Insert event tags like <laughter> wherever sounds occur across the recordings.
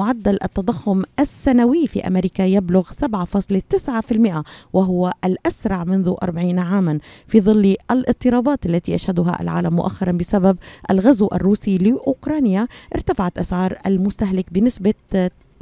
معدل التضخم السنوي في أمريكا يبلغ 7.9% وهو الأسرع منذ 40 عاما. في ظل الاضطرابات التي يشهدها العالم مؤخرا بسبب الغزو الروسي لأوكرانيا ارتفعت أسعار المستهلك بنسبة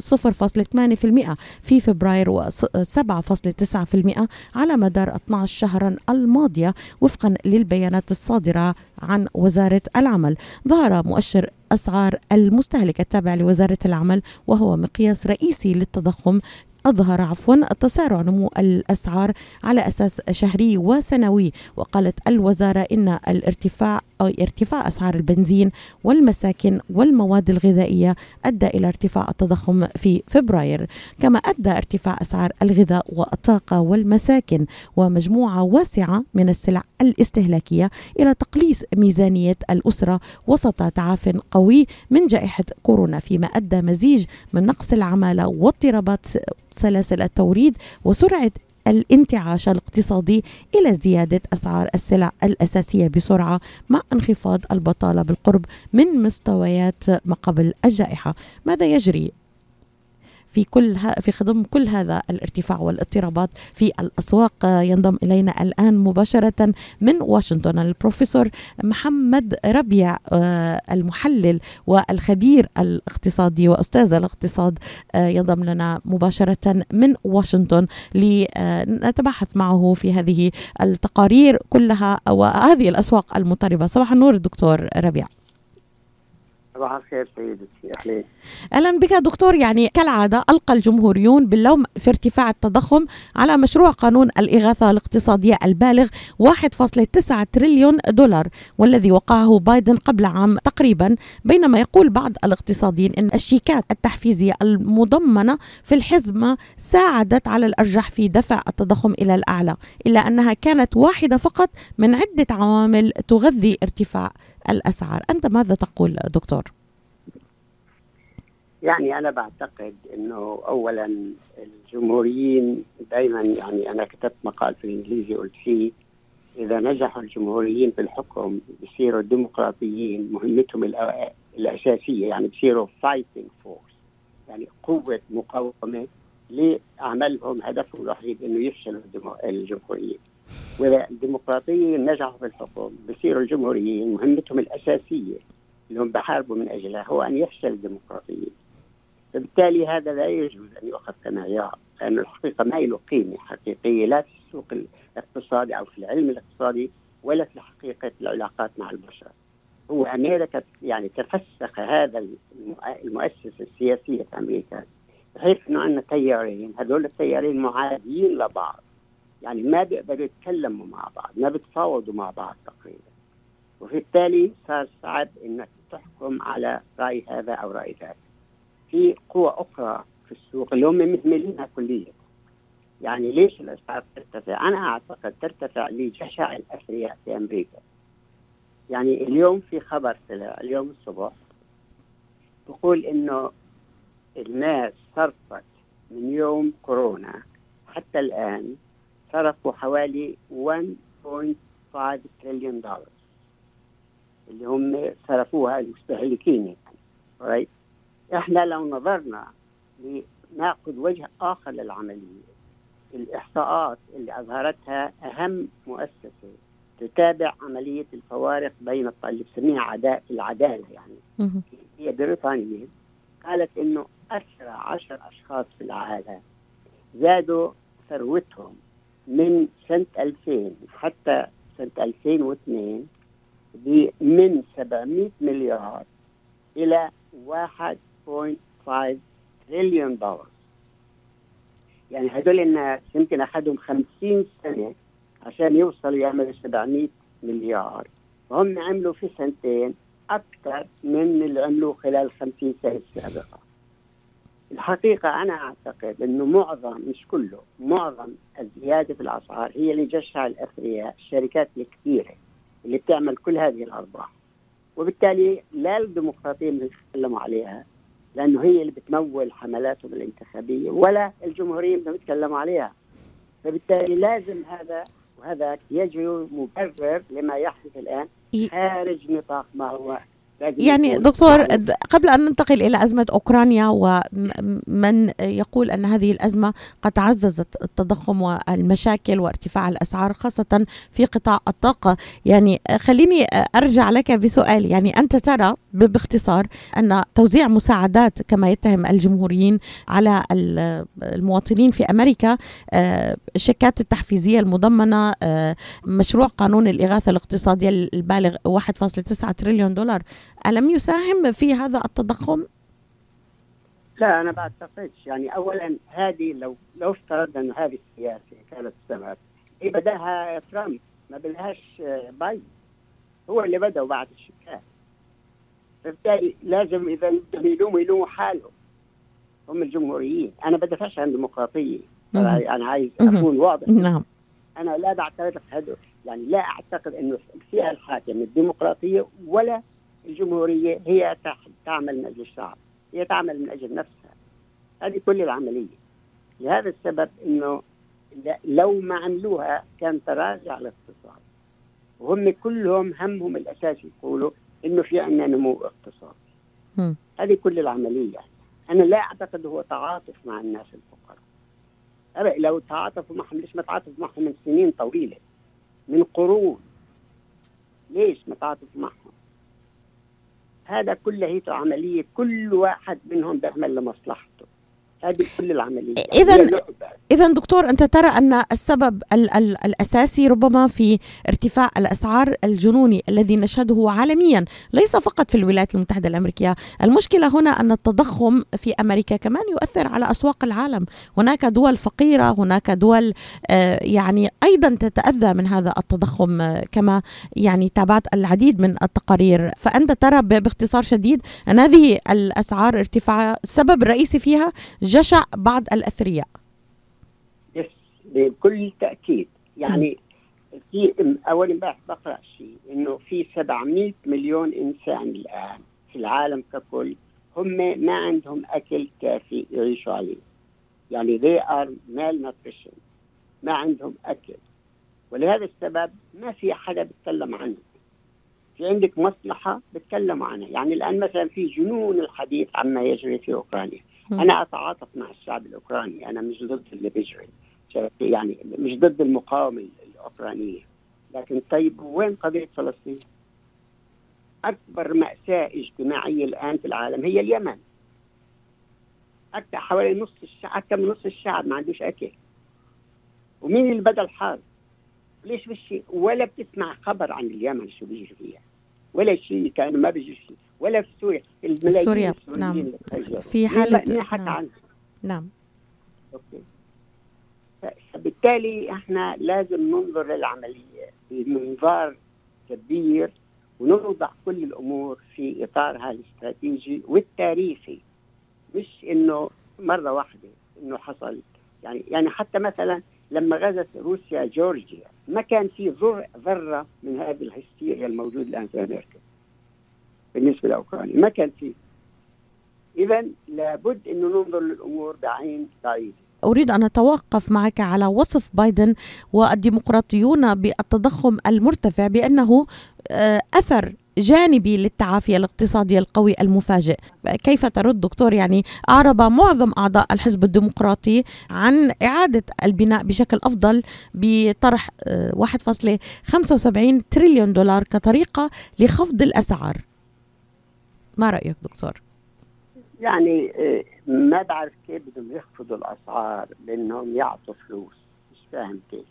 0.8% في فبراير و7.9% على مدار 12 شهرا الماضية وفقا للبيانات الصادرة عن وزارة العمل. ظهر مؤشر أسعار المستهلك التابع لوزارة العمل وهو مقياس رئيسي للتضخم. أظهر عفوا تسارع نمو الأسعار على أساس شهري وسنوي وقالت الوزارة إن الارتفاع ارتفاع أسعار البنزين والمساكن والمواد الغذائية أدى إلى ارتفاع التضخم في فبراير كما أدى ارتفاع أسعار الغذاء والطاقة والمساكن ومجموعة واسعة من السلع الاستهلاكية إلى تقليص ميزانية الأسرة وسط تعاف قوي من جائحة كورونا فيما أدى مزيج من نقص العمالة واضطرابات سلاسل التوريد وسرعة الانتعاش الاقتصادي إلى زيادة أسعار السلع الأساسية بسرعة مع انخفاض البطالة بالقرب من مستويات ما قبل الجائحة. ماذا يجري؟ في كل في خضم كل هذا الارتفاع والاضطرابات في الأسواق. ينضم إلينا الآن مباشرة من واشنطن البروفيسور محمد ربيع آه، المحلل والخبير الاقتصادي وأستاذ الاقتصاد. آه، ينضم لنا مباشرة من واشنطن لنتباحث معه في هذه التقارير كلها وهذه الأسواق المضطربة. صباح النور دكتور ربيع. صباح الخير سيدتي أهلا بك دكتور يعني كالعادة ألقى الجمهوريون باللوم في ارتفاع التضخم على مشروع قانون الإغاثة الاقتصادية البالغ 1.9 تريليون دولار والذي وقعه بايدن قبل عام تقريبا بينما يقول بعض الاقتصاديين إن الشيكات التحفيزية المضمنة في الحزمه ساعدت على الأرجح في دفع التضخم إلى الأعلى إلا أنها كانت واحدة فقط من عدة عوامل تغذي ارتفاع الأسعار. أنت ماذا تقول دكتور؟ يعني أنا بعتقد إنه اولا الجمهوريين دائما يعني أنا كتبت مقال في الإنجليزي قلت فيه إذا نجحوا الجمهوريين في الحكم بصيروا ديمقراطيين مهمتهم الأساسية يعني بصيروا fighting force يعني قوة مقاومة لأعمالهم هدفهم الوحيد إنه يفشلوا الجمهوريين. واذا الديمقراطيين نجحوا في الحكم بصيروا الجمهوريين مهمتهم الأساسية اللي هم بحاربوا من أجلها هو أن يفشل الديمقراطيين فبالتالي هذا لا يجوز أن يؤخذ كمعيار لأن الحقيقة ما له قيمة حقيقية لا في السوق الاقتصادي أو في العلم الاقتصادي ولا في حقيقة العلاقات مع البشر. هو أمريكا يعني تفسخ هذا المؤسسه السياسيه في أمريكا بحيث إنه عندنا تيارين هذول التيارين معاديين لبعض يعني ما بيقدروا يتكلموا مع بعض ما بيتفاوضوا مع بعض تقريبا. وبالتالي صار صعب إنك تحكم على رأي هذا أو رأي ذاك. في قوى أخرى في السوق اللي هم مهملينها كليا. يعني ليش الاسعار ترتفع؟ أنا أعتقد ترتفع لجشع الأثرياء في أمريكا. يعني اليوم في خبر طلع اليوم الصبح بقول إنه الناس صرفت من يوم كورونا حتى الآن صرفوا حوالي 1.5 تريليون دولار اللي هم صرفوها المستهلكين يعني right. إحنا لو نظرنا لناخذ وجه آخر للعملية الإحصاءات اللي أظهرتها أهم مؤسسة تتابع عملية الفوارق بين اللي بسميها عداء العدالة يعني. هي بريطانية قالت إنه أسرع عشر أشخاص في العالم زادوا ثروتهم من سنة 2000 حتى سنة 2002 من 700 مليار إلى 1.5 تريليون دولار يعني هدول الناس يمكن أخذهم 50 سنة عشان يوصلوا يعملوا 700 مليار. وهم عملوا في سنتين أكثر من اللي عملوه خلال 50 سنة السابقة. الحقيقة أنا أعتقد أنه معظم مش كله معظم الزيادة في الأسعار هي اللي جشع الأثرياء الشركات الكبيرة اللي بتعمل كل هذه الأرباح. وبالتالي لا الديمقراطيين بيتكلموا عليها لأنه هي اللي بتمول حملاتهم الانتخابية ولا الجمهوريين بيتكلموا عليها. فبالتالي لازم هذا وهذا يجري مبرر لما يحدث الآن خارج نطاق ما هو يعني دكتور قبل أن ننتقل إلى أزمة أوكرانيا ومن يقول أن هذه الأزمة قد عززت التضخم والمشاكل وارتفاع الأسعار خاصة في قطاع الطاقة. يعني خليني أرجع لك بسؤال. يعني أنت ترى باختصار أن توزيع مساعدات كما يتهم الجمهوريين على المواطنين في أمريكا الشيكات التحفيزية المضمنة مشروع قانون الإغاثة الاقتصادية البالغ 1.9 تريليون دولار. ألم يساهم في هذا التضخم؟ لا أنا ما أعتقدش. يعني أولا هذه لو لو افترضنا أن هذه السياسة كانت السبب هي بدأها ترامب؟ ما بدهاش بايدن. هو اللي بدأ بعد الشكاية فبالتالي لازم إذا يلوموا يلوموا حالهم. هم الجمهوريين. أنا بدافعش عن الديمقراطية. أنا عايز أكون واضح. نعم. أنا لا بعترف هذا يعني لا أعتقد أنه الفئة الحاكمة الديمقراطية ولا الجمهورية هي تعمل من أجل الشعب. هي تعمل من أجل نفسها. هذه كل العملية. لهذا السبب أنه لو ما عملوها كان تراجع الاقتصاد. وهم كلهم همهم الأساسي يقولوا أنه في عندنا نمو اقتصادي. هذه كل العملية. أنا لا أعتقد هو تعاطف مع الناس الفقراء. لو تعاطفوا معهم ليش ما تعاطفوا معهم من سنين طويلة؟ من قرون. ليش ما تعاطفوا معهم؟ هذا كله هي عملية. كل واحد منهم بيعمل لمصلحته. هذه كل العملية. إذا إذا دكتور أنت ترى أن السبب ال ال الأساسي ربما في ارتفاع الأسعار الجنوني الذي نشهده عالميا ليس فقط في الولايات المتحدة الأمريكية. المشكلة هنا أن التضخم في أمريكا كمان يؤثر على أسواق العالم. هناك دول فقيرة هناك دول آه يعني أيضا تتأذى من هذا التضخم آه كما يعني تابعت العديد من التقارير. فأنت ترى باختصار شديد أن هذه الأسعار ارتفاع السبب الرئيسي فيها جشع بعض الأثرياء. يس بكل تأكيد. يعني في أول امبارح بقرأ شيء إنه في 700 مليون إنسان الآن في العالم ككل هم ما عندهم أكل كافي يعيشوا عليه. يعني they are malnutrition. ما عندهم أكل. ولهذا السبب ما في حدا بيتكلم عنه. في عندك مصلحة بتكلموا عنها. يعني الآن مثلا في جنون الحديث عما يجري في أوكرانيا. أنا أتعاطف مع الشعب الأوكراني أنا مش ضد اللي بيجري يعني مش ضد المقاومة الأوكرانية. لكن طيب وين قضية فلسطين؟ أكبر مأساة اجتماعية الآن في العالم هي اليمن. أكثر حوالي نص الشعب أكثر من نص الشعب ما عندوش أكل. ومين اللي بدأ الحرب؟ ليش مش ولا بتسمع خبر عن اليمن شو بيجي فيها ولا شيء كانوا ما بيجي شيء ولا في سوريا. الملايين سوريا. نعم. في حالة نعم. عنه. نعم. أوكي. فبالتالي إحنا لازم ننظر للعملية بمنظار كبير ونوضع كل الأمور في إطارها الاستراتيجي والتاريخي. مش إنه مرة واحدة إنه حصل. يعني يعني حتى مثلا لما غزت روسيا جورجيا ما كان في ذرة من هذه الهستيريا الموجودة الآن في أمريكا. بالنسبة لأوكرانيا. ما كان فيه. اذا لابد إنه ننظر للأمور بعين بعيدة. أريد أن أتوقف معك على وصف بايدن والديمقراطيون بالتضخم المرتفع بأنه آه، أثر جانبي للتعافي الاقتصادي القوي المفاجئ. كيف ترد دكتور؟ يعني أعرب معظم أعضاء الحزب الديمقراطي عن إعادة البناء بشكل أفضل بطرح 1.75 آه، تريليون دولار كطريقة لخفض الأسعار. ما رأيك دكتور؟ يعني آه، ما بعرف كيف بدهم يخفضوا الأسعار بانهم يعطوا فلوس. مش فاهم كيف.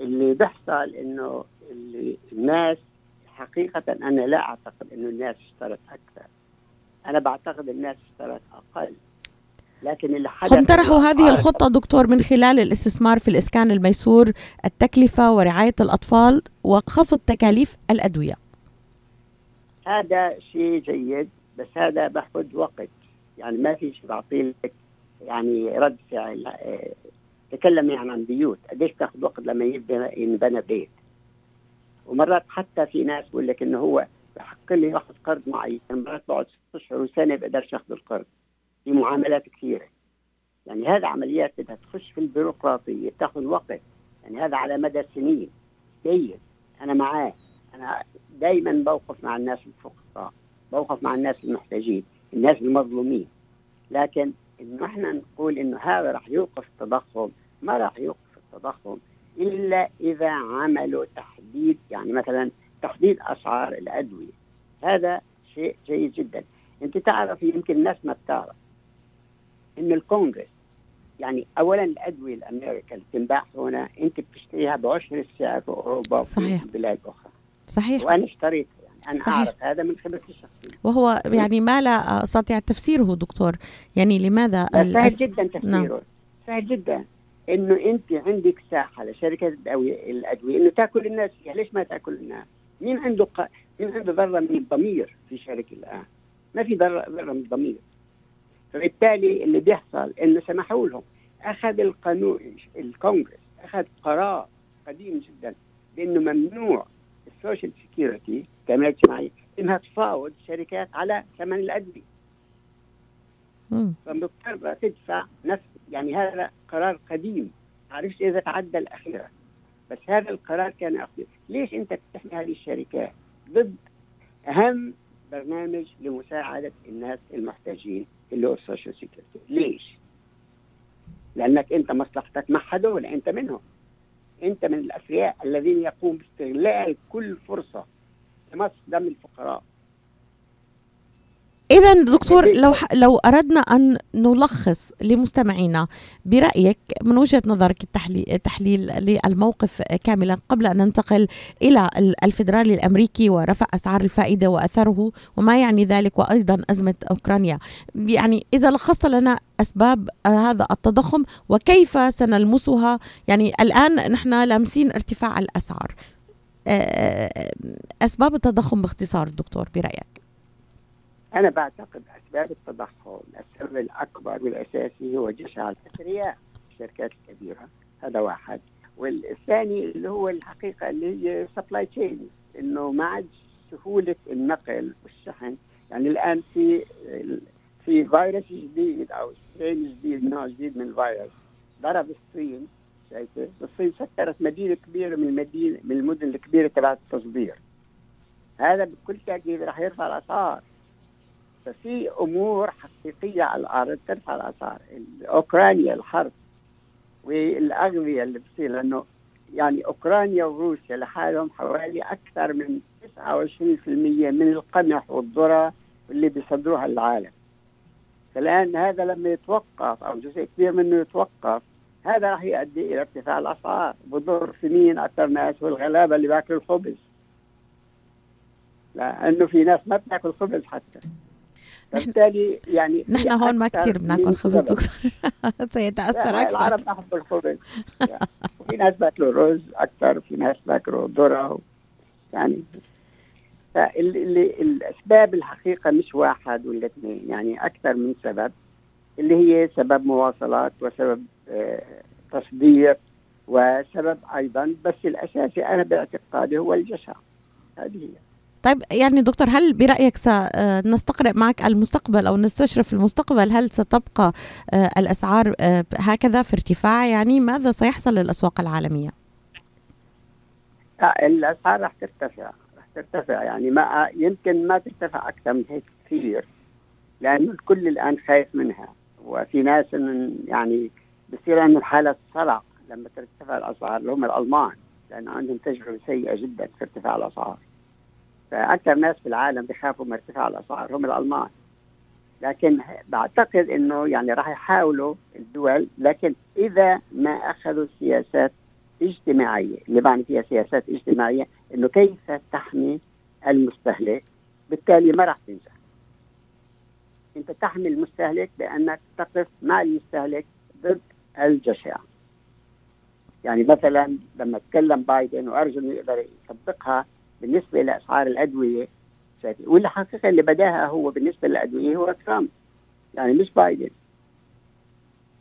اللي بيحصل إنه اللي الناس حقيقة أنا لا أعتقد أنه الناس اشترت أكثر. أنا بعتقد الناس اشترت أقل. لكن اللي حدث هم طرحوا هذه الخطة دكتور من خلال الاستثمار في الإسكان الميسور التكلفة ورعاية الأطفال وخفض تكاليف الأدوية. هذا شيء جيد بس هذا باخذ وقت. يعني ما في شيء بعطي لك يعني رد فعل آه، تكلم يعني عن بيوت. قديش تاخذ وقت لما ينبنى بيت؟ ومرات حتى في ناس بقول لك إنه هو بحق لي ياخذ قرض معين. مرات بقعد ست أشهر وسنة بقدرش أخذ القرض. في معاملات كثيرة. يعني هذا عمليات بدها تخش في البيروقراطية بتاخذ وقت. يعني هذا على مدى سنين. جيد. أنا معاه. أنا دائما بوقف مع الناس الفقراء بوقف مع الناس المحتاجين الناس المظلومين. لكن إنه إحنا نقول إنه هذا راح يوقف التضخم ما راح يوقف التضخم إلا إذا عملوا تحديد يعني مثلا تحديد أسعار الأدوية. هذا شيء جيد جدا. أنت تعرف يمكن الناس ما بتعرف ان الكونغرس يعني اولا الأدوية الامريكا اللي تنباع هنا أنت بتشتريها بعشر السعر في أوروبا صحيح. وفي بلاد أخرى صحيح. وأنا اشتريتها يعني. أنا صحيح. أعرف هذا من خبرتي الشخصية. وهو يعني ما لا أستطيع تفسيره دكتور. يعني لماذا سهل الأس... جدا تفسيره. سهل جدا. إنه أنت عندك ساحة لشركة الأدوية. إنه تأكل الناس فيها. ليش ما تأكل الناس؟ مين عنده ق... مين عنده ذرة من الضمير في شركة الآن؟ ما في ذره ذرة من الضمير. فبالتالي اللي بيحصل إنه سمحوا لهم. أخذ القانون الكونغرس أخذ قرار قديم جدا بإنه ممنوع ال social security التامينات الاجتماعيه إنها تفاوض الشركات على ثمن الأدوية. فمضطرة تدفع نفس يعني هذا قرار قديم عرفت إذا تعدى الأخيرة بس هذا القرار كان أخير. ليش أنت بتحمي هذه الشركات ضد أهم برنامج لمساعدة الناس المحتاجين اللي هو ال social security ليش؟ لأنك أنت مصلحتك مع هذول أنت منهم. أنت من الأثرياء الذين يقوم باستغلال كل فرصة لمص دم الفقراء. إذا دكتور لو ح... لو أردنا أن نلخص لمستمعينا برأيك من وجهة نظرك التحليل, التحليل للموقف كاملا قبل أن ننتقل إلى ال- الفيدرالي الأمريكي ورفع أسعار الفائدة وأثره وما يعني ذلك وأيضا أزمة أوكرانيا. يعني إذا لخصت لنا أسباب آه، هذا التضخم وكيف سنلمسها يعني الآن نحن لامسين ارتفاع الأسعار. آه، أسباب التضخم باختصار دكتور برأيك. أنا بعتقد أسباب التضخم السبب الأكبر والأساسي هو جشع الأثرياء الشركات الكبيرة هذا واحد. والثاني اللي هو الحقيقة اللي هي supply chain إنه ما عاد سهولة النقل والشحن. يعني الآن في في فيروس جديد أو strain جديد نوع جديد من الفيروس ضرب الصين شايفة؟ الصين سكرت مدينة كبيرة من المدينة من المدن الكبيرة تبعت التصدير. هذا بكل تأكيد راح يرفع الأسعار ففي أمور حقيقية على الأرض ترفع الاسعار أوكرانيا الحرب والأغذية اللي بتصير لأنه يعني أوكرانيا وروسيا لحالهم حوالي أكثر من 29% من القمح والذرة اللي بيصدروها للعالم فالان هذا لما يتوقف أو جزء كبير منه يتوقف هذا راح يؤدي إلى ارتفاع الأسعار. بضر في مين؟ أكثر ناس والغلابة اللي باكلوا الخبز. لأنه في ناس ما بتاكل خبز حتى. فبالتالي يعني نحن هون ما كثير بناكل خبز. دكتور <laughs> سيتأثر لا، أكثر. العرب بيحبوا الخبز. يعني في ناس باكلوا رز أكثر في ناس باكلوا ذرة يعني فال- اللي الأسباب الحقيقة مش واحد ولا اثنين يعني أكثر من سبب اللي هي سبب مواصلات وسبب آه، تصدير وسبب أيضا بس الأساسي أنا باعتقادي هو الجشع. هذه هي. طيب يعني دكتور هل برأيك سنستقرأ معك المستقبل أو نستشرف المستقبل؟ هل ستبقى آه، الأسعار آه، هكذا في ارتفاع؟ يعني ماذا سيحصل للأسواق العالمية؟ لا، الأسعار راح ترتفع راح ترتفع. يعني ما يمكن ما ترتفع أكثر من هيك كثير لأنه الكل الآن خايف منها. وفي ناس من يعني بصير عندهم حالة صرع لما ترتفع الأسعار اللي هم الألمان لأنه عندهم تجربة سيئة جدا في ارتفاع الأسعار. فاكثر ناس في العالم بيخافوا من ارتفاع الأسعار هم الألمان. لكن بعتقد إنه يعني راح يحاولوا الدول لكن إذا ما أخذوا سياسات اجتماعية اللي بعني فيها سياسات اجتماعية إنه كيف تحمي المستهلك؟ بالتالي ما راح تنجح. أنت تحمي المستهلك بأنك تقف مع المستهلك ضد الجشع. يعني مثلا لما تكلم بايدن وأرجو إنه يقدر يطبقها بالنسبة لأسعار الأدوية شايف؟ واللي حقيقة اللي بداها هو بالنسبة للأدوية هو ترامب يعني مش بايدن.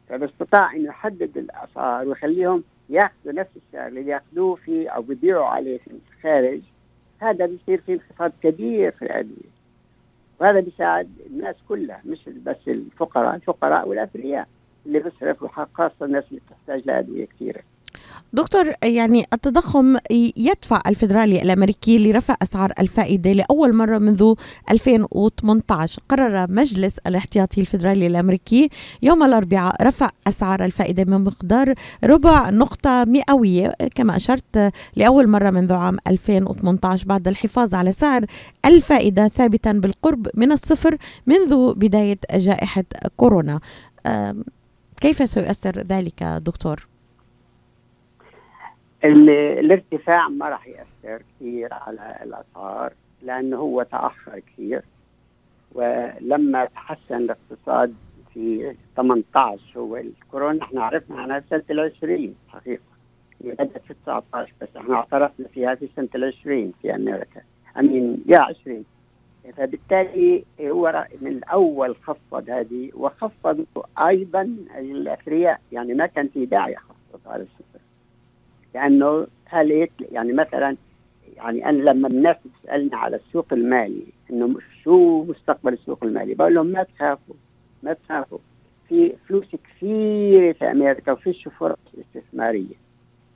فباستطاع إنه يحدد الأسعار ويخليهم يأخذوا نفس السعر اللي ياخذوه في أو بيبيعوا عليه في الخارج. هذا بيصير في انخفاض كبير في الأدوية. وهذا بيساعد الناس كلها مش بس الفقراء الفقراء والأثرياء اللي بيصرفوا خاصة الناس اللي بتحتاج لأدوية كثيرة. دكتور يعني التضخم يدفع الفدرالي الامريكي لرفع أسعار الفائدة لأول مرة منذ 2018 قرر مجلس الاحتياطي الفدرالي الأمريكي يوم الأربعاء رفع أسعار الفائدة بمقدار ربع نقطة مئوية كما أشرت لأول مرة منذ عام 2018 بعد الحفاظ على سعر الفائدة ثابتا بالقرب من الصفر منذ بداية جائحة كورونا كيف سيؤثر ذلك دكتور؟ الارتفاع ما راح يأثر كثير على الأسعار لأنه هو تأخر كثير. ولما تحسن الاقتصاد في 18 هو الكورونا إحنا عرفنا عنها سنة ال 20 حقيقة. بدات في 19 بس إحنا اعترفنا فيها في سنة ال 20 في أمريكا. امين يا 20 فبالتالي هو من الأول خفض هذه وخفض أيضا الأثرياء. يعني ما كان في داعي يخفض على السفر لأنه هل يعني مثلا يعني أنا لما الناس تسالني على السوق المالي إنه شو مستقبل السوق المالي؟ بقول لهم ما تخافوا ما تخافوا. في فلوس كثيرة في أمريكا وفيش فرص استثمارية.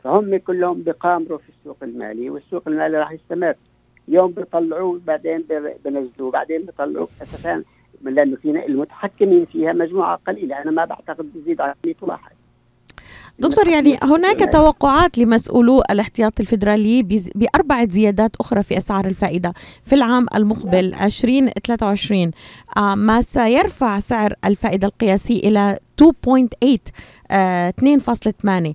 فهم كلهم بقامروا في السوق المالي والسوق المالي راح يستمر. يوم بيطلعوه بعدين بنزلوه بعدين بيطلعوه أساسا لأنه في المتحكمين فيها مجموعة قليلة. أنا ما بعتقد بزيد عن 100 واحد. دكتور يعني هناك توقعات لمسؤولو الاحتياط الفيدرالي بأربعة زيادات أخرى في أسعار الفائدة في العام المقبل 2023 آه، ما سيرفع سعر الفائدة القياسي إلى 2.8 2.8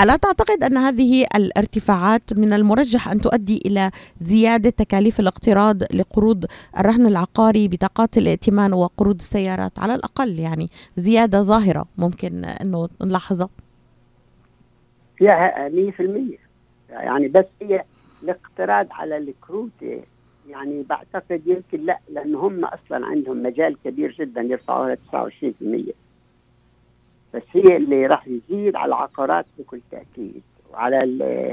ألا تعتقد أن هذه الارتفاعات من المرجح أن تؤدي إلى زيادة تكاليف الاقتراض لقروض الرهن العقاري بطاقات الائتمان وقروض السيارات؟ على الأقل يعني زيادة ظاهرة ممكن أنه نلاحظها. فيها 100% يعني بس هي الاقتراض على الكروتة يعني بعتقد يمكن لا لأن هم أصلا عندهم مجال كبير جدا يرفعوها ل 29% بس هي اللي راح يزيد على العقارات بكل تأكيد وعلى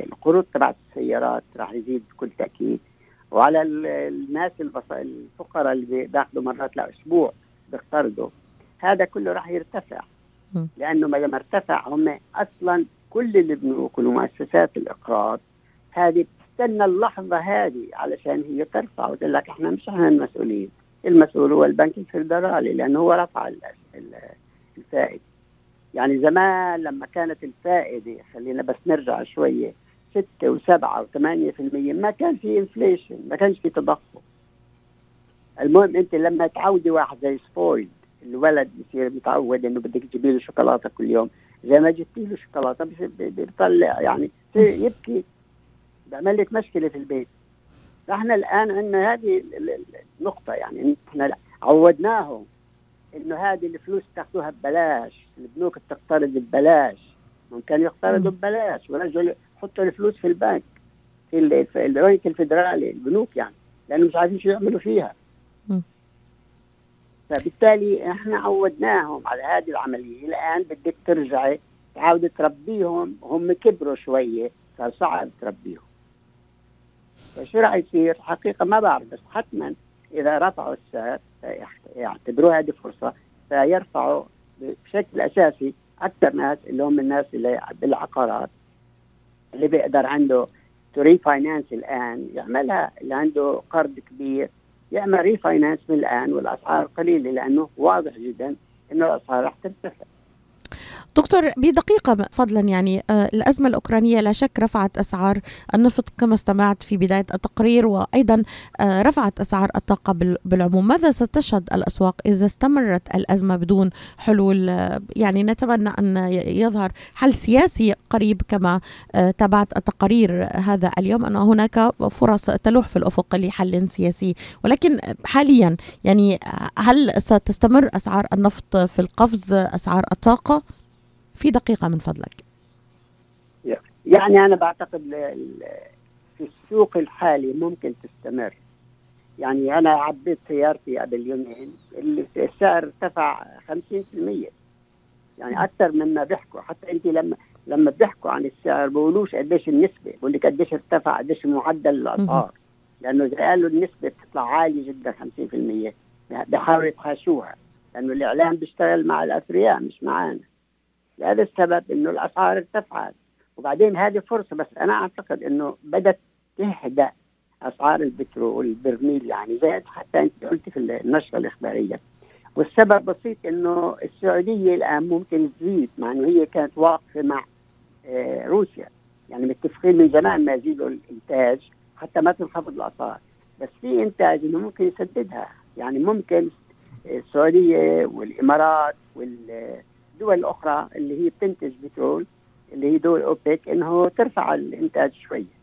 القروض تبعت السيارات راح يزيد بكل تأكيد وعلى الناس الفقراء اللي بياخذوا مرات لاسبوع بيقترضوا. هذا كله راح يرتفع. لأنه ما لما ارتفع هم أصلا كل البنوك والمؤسسات الإقراض هذه بتستنى اللحظة هذه علشان هي ترفع. وتقول لك إحنا مش إحنا المسؤولين. المسؤول هو البنك الفدرالي لأنه هو رفع الفائدة. يعني زمان لما كانت الفائدة خلينا بس نرجع شوية ستة وسبعة وثمانية في المية ما كان في inflation ما كانش في تضخم. المهم أنت لما تعودي واحد زي spoiled الولد بصير متعود إنه بدك تجيبي له شوكولاتة كل يوم. زي ما جبتي له شوكولاتة بيطلع يعني <laughs> يبكي. بيعمل لك مشكلة في البيت. فاحنا الآن عندنا هذه النقطه يعني إحنا عودناهم إنه هذه الفلوس تاخذوها ببلاش. البنوك بتقترض ببلاش. ممكن يقترضوا ببلاش ورجل يحطوا الفلوس في البنك في البنك الفدرالي البنوك يعني لأنه مش عارفين شو يعملوا فيها. فبالتالي إحنا عودناهم على هذه العملية. الآن بدك ترجعي تعاودي تربيهم. هم كبروا شوية صار صعب تربيهم. فشو راح يصير؟ حقيقة ما بعرف بس حتما إذا رفعوا السعر يعتبروها هذه فرصة فيرفعوا بشكل أساسي أكثر ناس اللي هم الناس اللي بالعقارات اللي بيقدر عنده to refinance الآن يعملها اللي عنده قرض كبير يعمل refinance من الآن والأسعار قليلة لأنه واضح جدا إنه الأسعار رح ترتفع دكتور بدقيقة فضلا يعني آه، الأزمة الأوكرانية لا شك رفعت أسعار النفط كما استمعت في بداية التقرير وأيضا آه، رفعت أسعار الطاقة بالعموم. ماذا ستشهد الأسواق إذا استمرت الأزمة بدون حلول؟ آه، يعني نتمنى أن يظهر حل سياسي قريب كما تابعت التقارير هذا اليوم أن هناك فرص تلوح في الأفق لحل سياسي. ولكن حاليا يعني هل ستستمر أسعار النفط في القفز أسعار الطاقة؟ في دقيقة من فضلك. يعني أنا بعتقد في السوق الحالي ممكن تستمر. يعني أنا عبيت سيارتي قبل يومين السعر ارتفع 50% يعني أكثر مما بيحكوا. حتى أنت لما لما بيحكوا عن السعر بقولوش قديش النسبة بقول لك قديش ارتفع قديش معدل الأسعار. لأنه إذا قالوا النسبة بتطلع عالية جدا 50% بيحاولوا يتحاشوها لأنه الإعلام بيشتغل مع الأثرياء مش معانا. لهذا السبب إنه الأسعار ارتفعت. وبعدين هذه فرصة بس أنا أعتقد إنه بدأت تهدأ أسعار البترول البرميل يعني زاد حتى أنت قلت في النشرة الإخبارية. والسبب بسيط إنه السعودية الآن ممكن تزيد مع إنه هي كانت واقفة مع آه، روسيا. يعني متفقين من زمان ما يزيدوا الإنتاج حتى ما تنخفض الأسعار. بس في إنتاج إنه ممكن يسددها. يعني ممكن السعودية والإمارات والدول الأخرى اللي هي بتنتج بترول اللي هي دول أوبك إنه ترفع الإنتاج شوية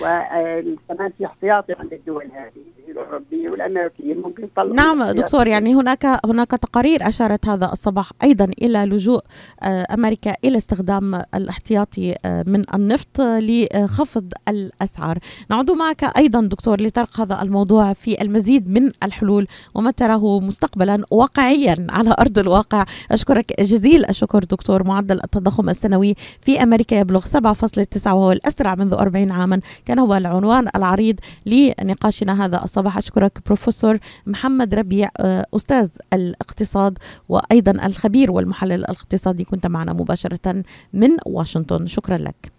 وكمان في احتياطي عند الدول هذه الأوروبية والأمريكية ممكن تطلع نعم دكتور يعني هناك هناك تقارير أشارت هذا الصباح أيضا إلى لجوء آه، أمريكا إلى استخدام الاحتياطي آه، من النفط لخفض الأسعار. نعود معك أيضا دكتور لطرق هذا الموضوع في المزيد من الحلول وما تراه مستقبلا واقعيا على أرض الواقع. أشكرك جزيل الشكر دكتور معدل التضخم السنوي في أمريكا يبلغ 7.9 وهو الاسرع منذ 40 عاما. كان هو العنوان العريض لنقاشنا هذا الصباح. أشكرك بروفيسور محمد ربيع آه، أستاذ الاقتصاد وأيضا الخبير والمحلل الاقتصادي. كنت معنا مباشرة من واشنطن. شكرا لك.